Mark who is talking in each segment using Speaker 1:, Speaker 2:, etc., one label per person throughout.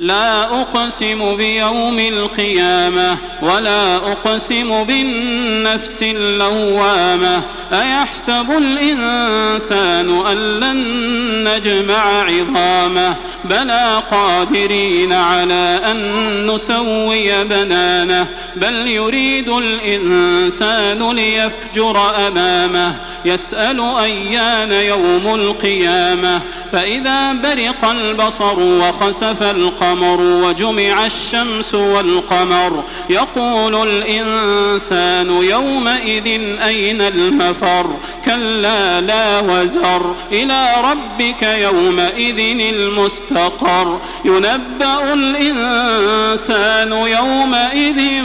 Speaker 1: لا أقسم بيوم القيامة ولا أقسم بالنفس اللوامة أيحسب الإنسان أن لن نجمع عظامه بلى قادرين على أن نسوي بنانه بل يريد الإنسان ليفجر أمامه يسأل أيان يوم القيامة فإذا برق البصر وخسف القمر وجمع الشمس والقمر. يقول الإنسان يومئذ أين المفر؟ كلا لا وزر. إلى ربك يومئذ المستقر. ينبأ الإنسان يومئذ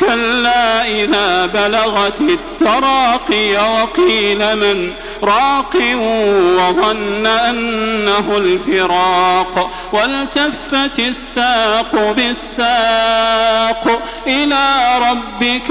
Speaker 1: كلا إذا بلغت التراقي وقيل من راق وظن أنه الفراق والتفت الساق بالساق إلى ربك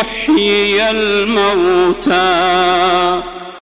Speaker 1: يحيي الموتى